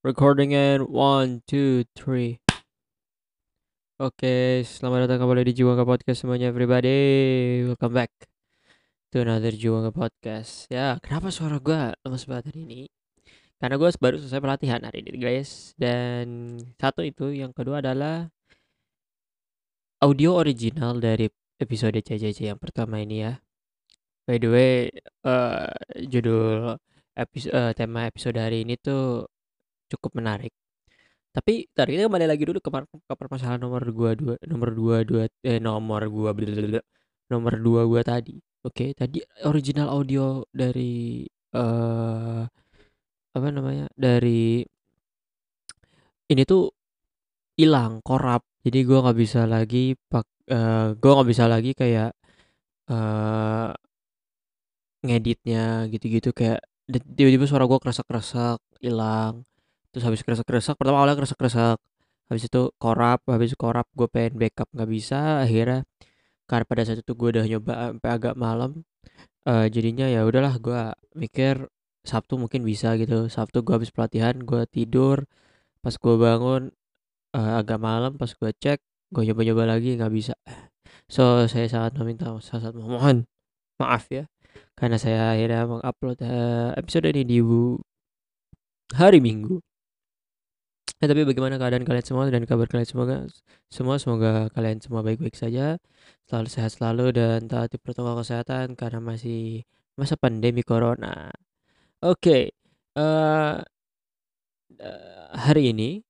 Recording in one, two, three. Oke, selamat datang kembali di Juwanga Podcast semuanya everybody. Welcome back to another Juwanga Podcast. Ya, kenapa suara gue lemes banget hari ini? Karena gue baru selesai pelatihan hari ini guys. Dan satu itu, yang kedua adalah audio original dari episode CCC yang pertama ini ya. By the way, uh, judul episode uh, tema episode hari ini tuh cukup menarik. Tapi tadi kita kembali lagi dulu ke, ke permasalahan nomor gua dua nomor dua dua eh nomor gua blablabla, nomor dua gua tadi. Oke, okay, tadi original audio dari uh, apa namanya? Dari ini tuh hilang, korap. Jadi gua nggak bisa lagi pak uh, gua nggak bisa lagi kayak uh, ngeditnya gitu-gitu kayak tiba-tiba suara gua kresek-kresek hilang terus habis kresek-kresek pertama awalnya kresek-kresek habis itu korap habis korap gue pengen backup nggak bisa. Akhirnya karena pada saat itu gue udah nyoba sampai agak malam uh, jadinya ya udahlah gue mikir Sabtu mungkin bisa gitu. Sabtu gue habis pelatihan gue tidur. Pas gue bangun uh, agak malam pas gue cek gue nyoba-nyoba lagi nggak bisa. So saya sangat meminta sangat memohon maaf ya karena saya akhirnya mengupload uh, episode ini di hari Minggu Ya, tapi bagaimana keadaan kalian semua dan kabar kalian semoga semua semoga kalian semua baik-baik saja, selalu sehat selalu dan taati protokol kesehatan karena masih masa pandemi corona. Oke, okay, uh, eh, uh, hari ini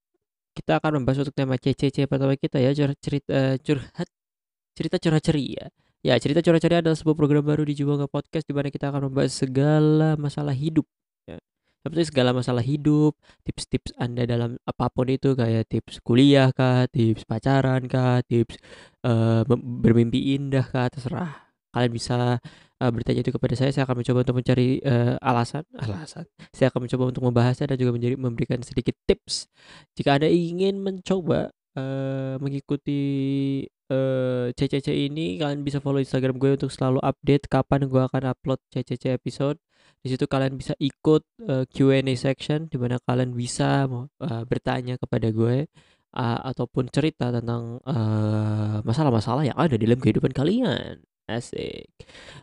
kita akan membahas untuk tema CCC pertama kita ya cerita uh, curhat cerita curhat ceria. Ya cerita curhat ceria adalah sebuah program baru di Juwanga Podcast di mana kita akan membahas segala masalah hidup seperti segala masalah hidup, tips-tips Anda dalam apa pun itu kayak tips kuliah kah, tips pacaran kah, tips uh, bermimpi indah kah, terserah. Kalian bisa uh, bertanya itu kepada saya, saya akan mencoba untuk mencari uh, alasan, alasan. Saya akan mencoba untuk membahasnya dan juga menjadi memberikan sedikit tips. Jika Anda ingin mencoba uh, mengikuti uh, CCC ini, kalian bisa follow Instagram gue untuk selalu update kapan gue akan upload CCC episode di situ kalian bisa ikut uh, eh, Q&A section di mana kalian bisa uh, bertanya kepada gue uh, ataupun cerita tentang masalah-masalah uh, yang ada dalam kehidupan kalian. Asik.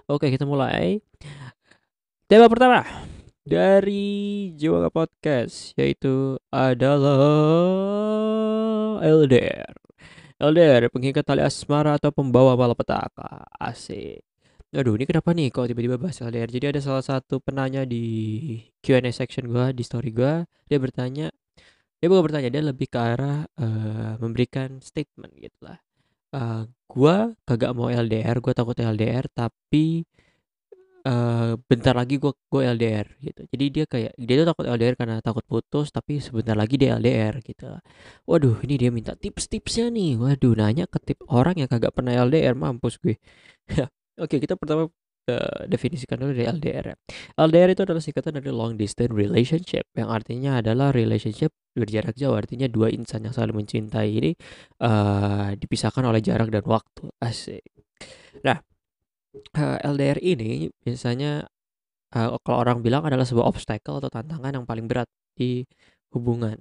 Oke, kita mulai. Tema pertama dari Jiwa Podcast yaitu adalah LDR. LDR, pengikat tali asmara atau pembawa malapetaka. Asik. Aduh, ini kenapa nih kok tiba-tiba bahas LDR? Jadi ada salah satu penanya di Q&A section gua, di story gua, dia bertanya, dia bukan bertanya, dia lebih ke arah uh, memberikan statement gitu lah. Uh, gua kagak mau LDR, gua takut LDR, tapi uh, bentar lagi gua gua LDR gitu. Jadi dia kayak dia tuh takut LDR karena takut putus, tapi sebentar lagi dia LDR gitu. Waduh, ini dia minta tips-tipsnya nih. Waduh, nanya ke tip orang yang kagak pernah LDR, mampus gue. Oke, kita pertama uh, definisikan dulu dari LDR. LDR itu adalah singkatan dari long distance relationship yang artinya adalah relationship berjarak jauh artinya dua insan yang saling mencintai ini uh, dipisahkan oleh jarak dan waktu. Asik. Nah, uh, eh, LDR ini biasanya uh, kalau orang bilang adalah sebuah obstacle atau tantangan yang paling berat di hubungan.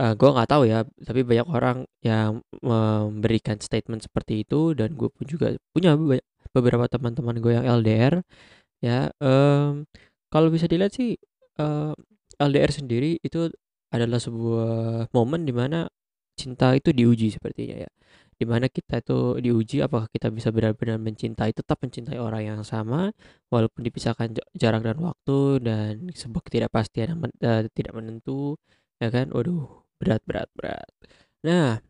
Uh, gue nggak tahu ya, tapi banyak orang yang memberikan statement seperti itu dan gue pun juga punya banyak beberapa teman-teman gue yang LDR ya um, kalau bisa dilihat sih uh, LDR sendiri itu adalah sebuah momen di mana cinta itu diuji sepertinya ya. Di mana kita itu diuji apakah kita bisa benar-benar mencintai tetap mencintai orang yang sama walaupun dipisahkan jarak dan waktu dan sebuah ketidakpastian yang men uh, tidak menentu ya kan? Waduh berat berat berat. Nah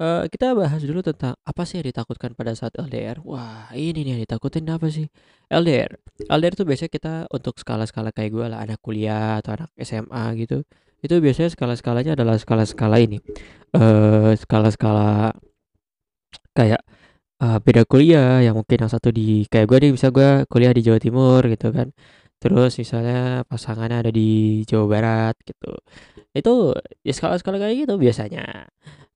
Uh, kita bahas dulu tentang apa sih yang ditakutkan pada saat LDR. Wah, ini nih yang ditakutin apa sih? LDR. LDR tuh biasanya kita untuk skala-skala kayak gue lah, anak kuliah atau anak SMA gitu. Itu biasanya skala-skalanya adalah skala-skala ini. Uh, skala-skala kayak uh, beda kuliah yang mungkin yang satu di kayak gue nih bisa gue kuliah di Jawa Timur gitu kan. Terus misalnya pasangannya ada di Jawa Barat gitu. Itu ya skala-skala kayak gitu biasanya.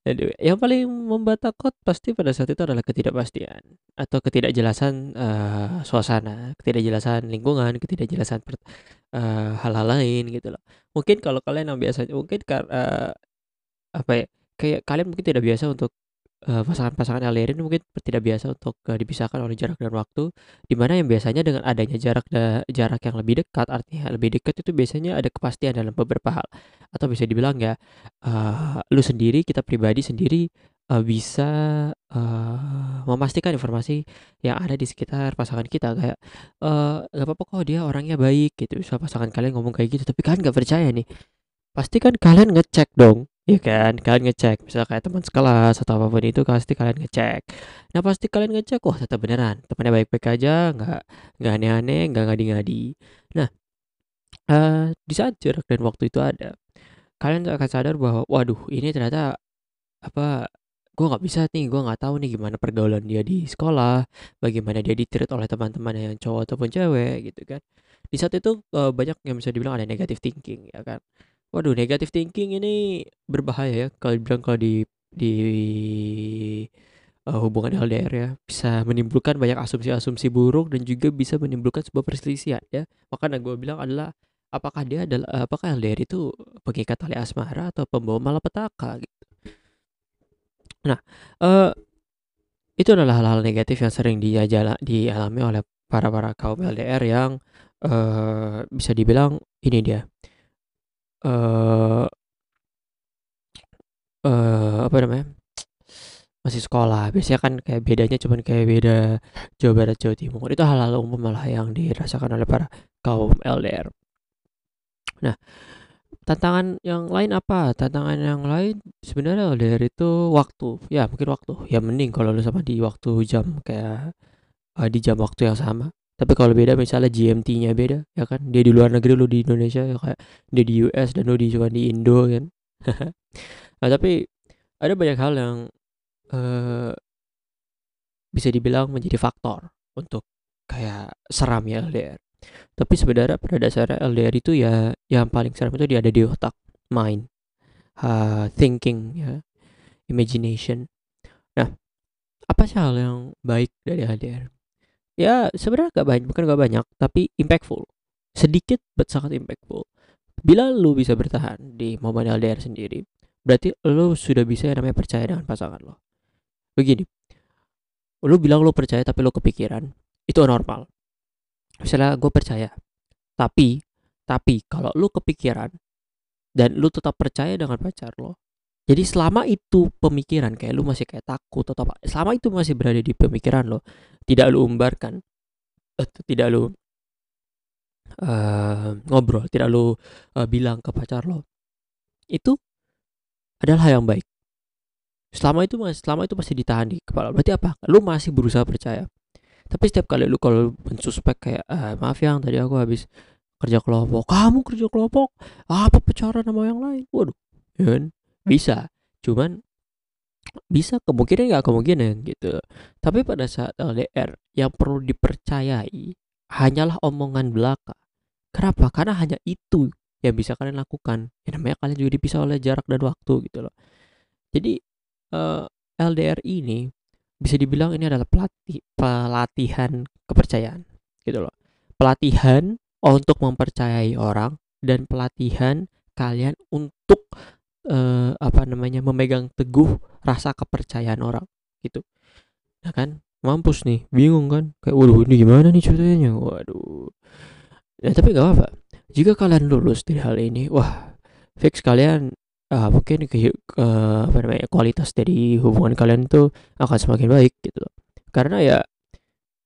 Aduh, yang paling membuat takut pasti pada saat itu adalah ketidakpastian atau ketidakjelasan uh, suasana, ketidakjelasan lingkungan, ketidakjelasan hal hal-hal lain gitu loh. mungkin kalau kalian yang biasa mungkin karena apa ya kayak kalian mungkin tidak biasa untuk pasangan-pasangan LDR ini mungkin tidak biasa untuk uh, dipisahkan oleh jarak dan waktu di mana yang biasanya dengan adanya jarak da, jarak yang lebih dekat artinya lebih dekat itu biasanya ada kepastian dalam beberapa hal. Atau bisa dibilang ya uh, lu sendiri kita pribadi sendiri uh, bisa uh, memastikan informasi yang ada di sekitar pasangan kita. Kayak uh, gak apa-apa kok dia orangnya baik gitu. Bisa pasangan kalian ngomong kayak gitu tapi kan gak percaya nih. Pasti kan kalian ngecek dong ya kan kalian ngecek misalnya kayak teman sekelas atau apa pun itu pasti kalian ngecek. Nah pasti kalian ngecek wah tetap beneran temannya baik-baik aja nggak nggak aneh-aneh nggak ngadi-ngadi. Nah uh, di saat jarak dan waktu itu ada kalian akan sadar bahwa waduh ini ternyata apa gue nggak bisa nih gue nggak tahu nih gimana pergaulan dia di sekolah bagaimana dia ditreat oleh teman-teman yang cowok ataupun cewek gitu kan. Di saat itu uh, banyak yang bisa dibilang ada negative thinking ya kan waduh negative thinking ini berbahaya ya kalau dibilang kalau di di uh, hubungan LDR ya. Bisa menimbulkan banyak asumsi-asumsi buruk dan juga bisa menimbulkan sebuah perselisihan ya. Makanya gue bilang adalah apakah dia adalah apakah LDR itu pengikat tali asmara atau pembawa malapetaka gitu. Nah, uh, itu adalah hal-hal negatif yang sering diajala dialami oleh para-para kaum LDR yang, uh, bisa dibilang ini dia, uh, uh, apa namanya, masih sekolah. Biasanya kan kayak bedanya cuman kayak beda Jawa Barat, Jawa Timur. Itu hal-hal umum malah yang dirasakan oleh para kaum LDR. Nah Tantangan yang lain apa? Tantangan yang lain sebenarnya LDR itu waktu, ya mungkin waktu. Ya mending kalau lu sama di waktu jam kayak uh, di jam waktu yang sama. Tapi kalau beda misalnya GMT-nya beda, ya kan? Dia di luar negeri lu di Indonesia ya kayak dia di US dan lu di cuma di Indo kan. nah, tapi ada banyak hal yang uh, bisa dibilang menjadi faktor untuk kayak seram ya LDR. Tapi sebenarnya pada dasarnya LDR itu ya yang paling seram itu dia ada di otak, mind, uh, thinking, ya, imagination. Nah, apa sih hal yang baik dari LDR? Ya sebenarnya gak banyak, bukan gak banyak, tapi impactful. Sedikit, but sangat impactful. Bila lu bisa bertahan di momen LDR sendiri, berarti lu sudah bisa yang namanya percaya dengan pasangan lo. Begini, lu bilang lu percaya tapi lu kepikiran, itu normal misalnya gue percaya tapi tapi kalau lu kepikiran dan lu tetap percaya dengan pacar lo jadi selama itu pemikiran kayak lu masih kayak takut atau apa selama itu masih berada di pemikiran lo tidak lu umbarkan uh, tidak lu uh, ngobrol tidak lu uh, bilang ke pacar lo itu adalah yang baik. Selama itu selama itu masih ditahan di kepala. Berarti apa? Lu masih berusaha percaya. Tapi setiap kali lu kalau mensuspek kayak ah, maaf yang tadi aku habis kerja kelompok. Kamu kerja kelompok? Apa pacaran sama yang lain? Waduh ya kan bisa. Cuman bisa kemungkinan nggak kemungkinan gitu. Tapi pada saat LDR yang perlu dipercayai hanyalah omongan belaka. Kenapa? Karena hanya itu yang bisa kalian lakukan. Ya namanya kalian juga dipisah oleh jarak dan waktu gitu loh. Jadi uh, eh, LDR ini bisa dibilang ini adalah pelatih pelatihan kepercayaan gitu loh. Pelatihan untuk mempercayai orang dan pelatihan kalian untuk uh, apa namanya memegang teguh rasa kepercayaan orang gitu. Nah kan? Mampus nih bingung kan? Kayak waduh ini gimana nih ceritanya? Waduh. Ya tapi gak apa jika kalian lulus dari hal ini wah fix kalian uh, mungkin ke, uh, apa namanya kualitas dari hubungan kalian itu akan semakin baik gitu karena ya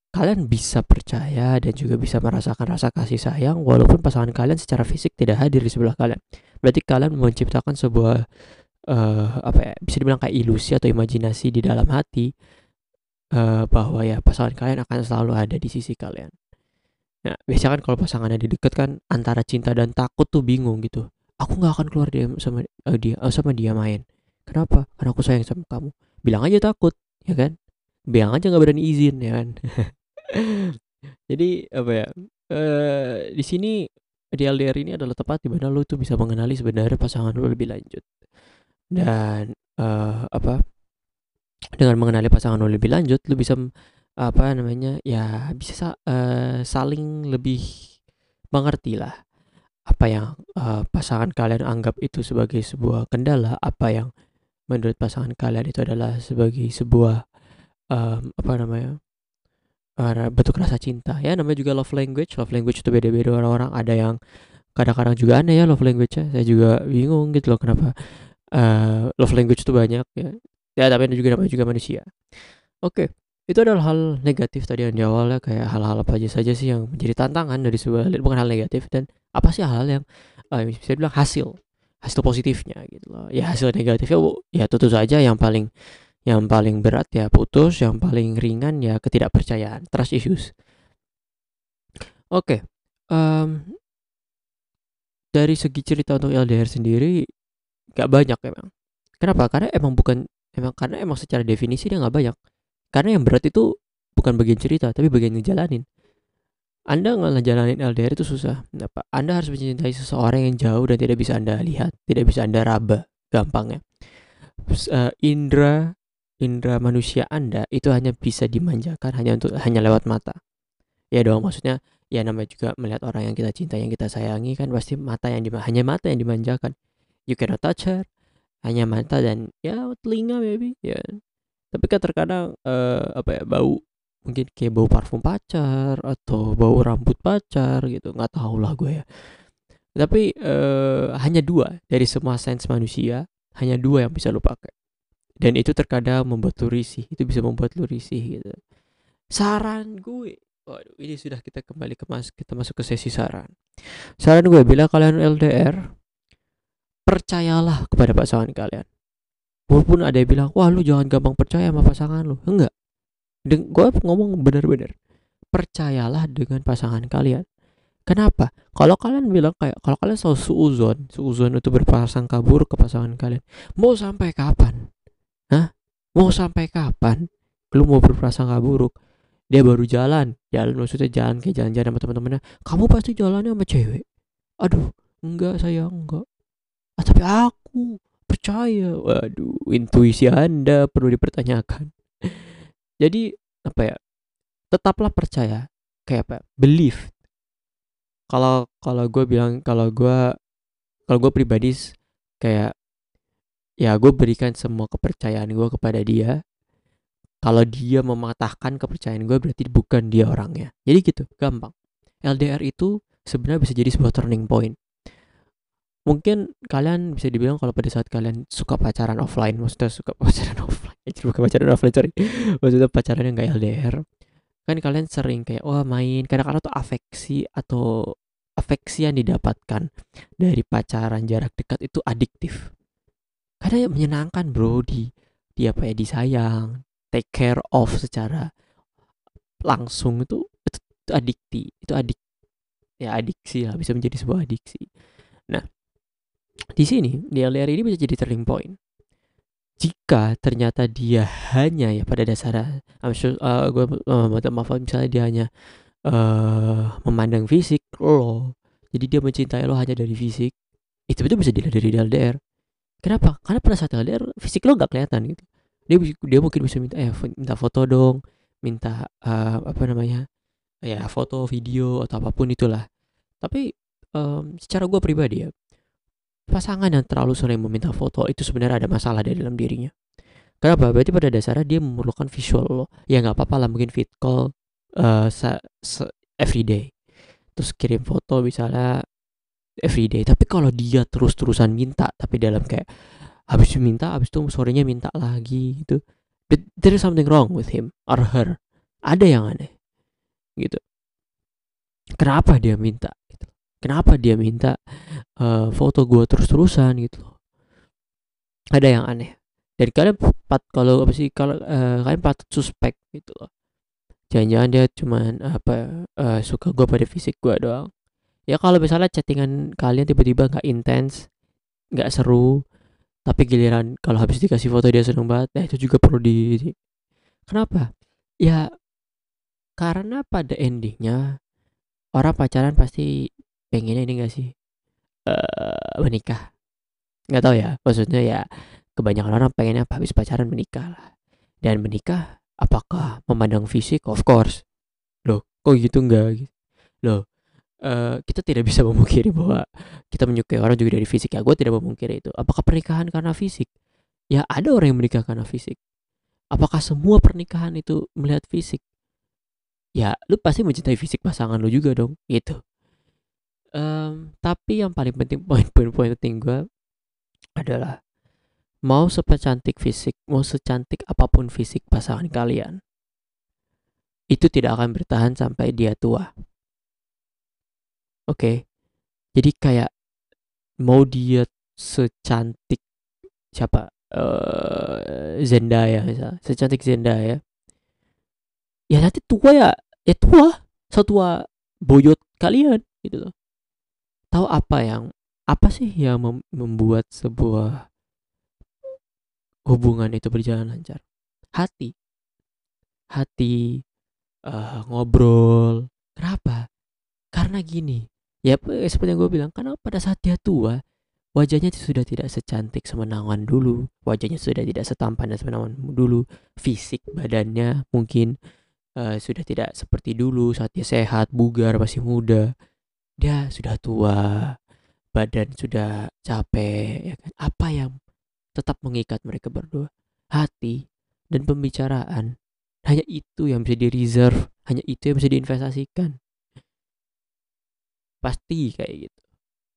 kalian bisa percaya dan juga bisa merasakan rasa kasih sayang walaupun pasangan kalian secara fisik tidak hadir di sebelah kalian. Berarti kalian menciptakan sebuah uh, apa ya bisa dibilang kayak ilusi atau imajinasi di dalam hati uh, bahwa ya pasangan kalian akan selalu ada di sisi kalian. Nah, biasanya kan kalau pasangannya di dekat kan antara cinta dan takut tuh bingung gitu. Aku nggak akan keluar dia sama uh, dia uh, sama dia main. Kenapa? Karena aku sayang sama kamu. Bilang aja takut ya kan? Bilang aja nggak berani izin ya kan jadi apa ya uh, di sini di LDR ini adalah tempat di mana lo tuh bisa mengenali sebenarnya pasangan lo lebih lanjut. Dan uh, apa dengan mengenali pasangan lo lebih lanjut lo bisa apa namanya ya bisa uh, saling lebih mengerti lah apa yang uh, pasangan kalian anggap itu sebagai sebuah kendala apa yang menurut pasangan kalian itu adalah sebagai sebuah um, apa namanya uh, bentuk rasa cinta. Ya namanya juga love language. Love language itu beda-beda orang-orang. Ada yang kadang-kadang juga aneh ya love language-nya. Saya juga bingung gitu loh kenapa uh, love language itu banyak ya. Ya tapi ada juga namanya juga manusia. Oke okay. itu adalah hal negatif tadi yang di awal ya. Kayak hal-hal apa aja saja sih yang menjadi tantangan dari sebuah bukan hal negatif. Dan apa sih hal, -hal yang uh, bisa bilang hasil hasil positifnya gitu loh. Ya hasil negatifnya ya tentu saja yang paling yang paling berat ya putus yang paling ringan ya ketidakpercayaan trust issues oke okay. um, dari segi cerita untuk LDR sendiri gak banyak emang kenapa karena emang bukan emang karena emang secara definisi dia nggak banyak karena yang berat itu bukan bagian cerita tapi bagian ngejalanin anda ngejalanin LDR itu susah. Kenapa? Anda harus mencintai seseorang yang jauh dan tidak bisa Anda lihat, tidak bisa Anda raba, gampangnya. Uh, indra indra manusia Anda itu hanya bisa dimanjakan hanya untuk hanya lewat mata. Ya dong, maksudnya ya namanya juga melihat orang yang kita cinta, yang kita sayangi kan pasti mata yang hanya mata yang dimanjakan. You cannot touch her, hanya mata dan ya telinga maybe ya tapi kan terkadang uh, apa ya bau mungkin kayak bau parfum pacar atau bau rambut pacar gitu nggak tahu lah gue ya tapi uh, hanya dua dari semua sense manusia hanya dua yang bisa lo pakai dan itu terkadang membuat lu risih itu bisa membuat lu risih gitu. Saran gue waduh ini sudah kita kembali ke mas kita masuk ke sesi saran. Saran gue bila kalian LDR percayalah kepada pasangan kalian. Walaupun ada yang bilang wah lu jangan gampang percaya sama pasangan lu. Enggak. Den gue ngomong bener-bener percayalah dengan pasangan kalian. Kenapa? Kalau kalian bilang kayak kalau kalian selalu suuzon suuzon itu berpasang kabur ke pasangan kalian mau sampai kapan Hah? mau sampai kapan? Lu mau berprasangka buruk. Dia baru jalan. Jalan maksudnya jalan kayak jalan-jalan sama teman-temannya. Kamu pasti jalannya sama cewek. Aduh enggak saya enggak. Ah, tapi aku percaya. Waduh intuisi anda perlu dipertanyakan. Jadi apa ya? Tetaplah percaya. Kayak apa believe. Kalau kalau gue bilang kalau gue kalau gue pribadi kayak ya gue berikan semua kepercayaan gue kepada dia. Kalau dia mematahkan kepercayaan gue berarti bukan dia orangnya. Jadi gitu gampang. LDR itu sebenarnya bisa jadi sebuah turning point. Mungkin kalian bisa dibilang kalau pada saat kalian suka pacaran offline maksudnya suka pacaran offline eh, bukan pacaran offline sorry. Maksudnya pacaran yang gak LDR kan kalian sering kayak wah oh, main. Kadang-kadang tuh afeksi atau afeksi yang didapatkan dari pacaran jarak dekat itu adiktif karena ya menyenangkan bro di di apa ya disayang take care of secara langsung itu itu, itu adikti itu adik ya adiksi lah bisa menjadi sebuah adiksi. Nah di sini di LDR ini bisa jadi turning point. Jika ternyata dia hanya ya pada dasarnya I'm sure, uh, gue uh, maaf misalnya dia hanya uh, memandang fisik lo jadi dia mencintai lo hanya dari fisik itu itu bisa dilihat dari LDR kenapa karena pada saat LDR fisik lo gak kelihatan gitu dia dia mungkin bisa minta eh minta foto dong minta uh, apa namanya ya foto video atau apa pun itulah tapi um, secara gue pribadi ya pasangan yang terlalu sering meminta foto itu sebenarnya ada masalah di dalam dirinya. Kenapa? Berarti pada dasarnya dia memerlukan visual lo. Ya nggak apa-apa lah mungkin fit call uh, everyday. Terus kirim foto misalnya everyday. Tapi kalau dia terus-terusan minta, tapi dalam kayak habis minta, habis itu sorenya minta lagi gitu. There is something wrong with him or her. Ada yang aneh. Gitu. Kenapa dia minta? kenapa dia minta uh, foto gue terus-terusan gitu ada yang aneh dan kalian pat kalau apa sih kalau uh, kalian patut suspek gitu loh jangan-jangan dia cuman apa uh, suka gue pada fisik gue doang ya kalau misalnya chattingan kalian tiba-tiba nggak intens nggak seru tapi giliran kalau habis dikasih foto dia seneng banget ya itu juga perlu di kenapa? Ya karena pada endingnya orang pacaran pasti pengennya ini gak sih? Uh, menikah. Nggak tahu ya maksudnya ya kebanyakan orang pengennya habis pacaran menikah lah. Dan menikah apakah memandang fisik? Of course. Loh kok gitu enggak loh uh, kita tidak bisa memungkiri bahwa kita menyukai orang juga dari fisik. Ya gue tidak memungkiri itu. Apakah pernikahan karena fisik? Ya ada orang yang menikah karena fisik. Apakah semua pernikahan itu melihat fisik? Ya lu pasti mencintai fisik pasangan lu juga dong gitu. Um, tapi yang paling penting poin-poin poin penting gue adalah mau secantik fisik mau secantik apa pun fisik pasangan kalian itu tidak akan bertahan sampai dia tua oke. Okay? jadi kayak mau dia secantik siapa? Uh, Zendaya misalnya secantik Zendaya ya. Nanti tua ya. Ya tua. Setua boyot kalian gitu loh. Tahu apa yang apa sih yang mem membuat sebuah hubungan itu berjalan lancar? Hati. Hati uh, ngobrol. Kenapa? Karena gini ya seperti yang gue bilang karena pada saat dia tua wajahnya sudah tidak secantik semenangan dulu wajahnya sudah tidak setampan dan semenangan dulu fisik badannya mungkin uh, sudah tidak seperti dulu saat dia sehat, bugar, masih muda. Dia sudah tua, badan sudah capek, ya kan? Apa yang tetap mengikat mereka berdua? Hati dan pembicaraan. Hanya itu yang bisa di reserve, hanya itu yang bisa diinvestasikan. Pasti kayak gitu.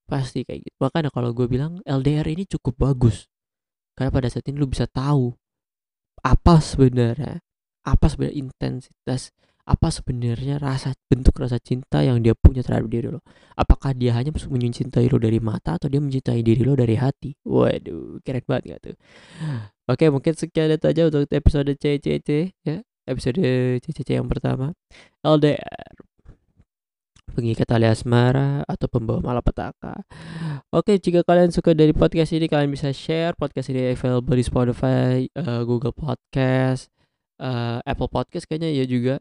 Pasti kayak gitu. Makanya kalau gue bilang LDR ini cukup bagus. Karena pada saat ini lu bisa tahu apa sebenarnya apa sebenarnya intensitas apa sebenarnya rasa bentuk rasa cinta yang dia punya terhadap diri lo apakah dia hanya mencintai lo dari mata atau dia mencintai diri lo dari hati waduh keren banget gak tuh oke mungkin sekian itu aja untuk episode CCC ya episode CCC yang pertama LDR pengikat tali asmara atau pembawa malapetaka. Oke, jika kalian suka dari podcast ini, kalian bisa share podcast ini available di Spotify, uh, Google Podcast, uh, Apple Podcast kayaknya ya juga.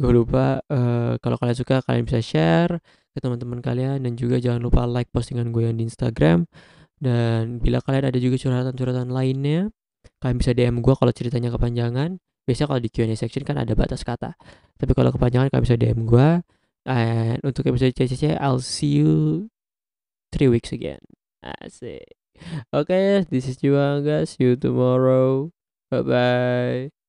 Gue lupa uh, kalau kalian suka kalian bisa share ke teman-teman kalian. Dan juga jangan lupa like postingan gue yang di Instagram. Dan bila kalian ada juga curhatan-curhatan lainnya kalian bisa DM gue kalau ceritanya kepanjangan. Biasanya kalau di Q&A section kan ada batas kata. Tapi kalau kepanjangan kalian bisa DM gue and untuk episode CCC I'll see you three weeks again. Asik. Oke okay, this is Juanga. See you tomorrow. Bye bye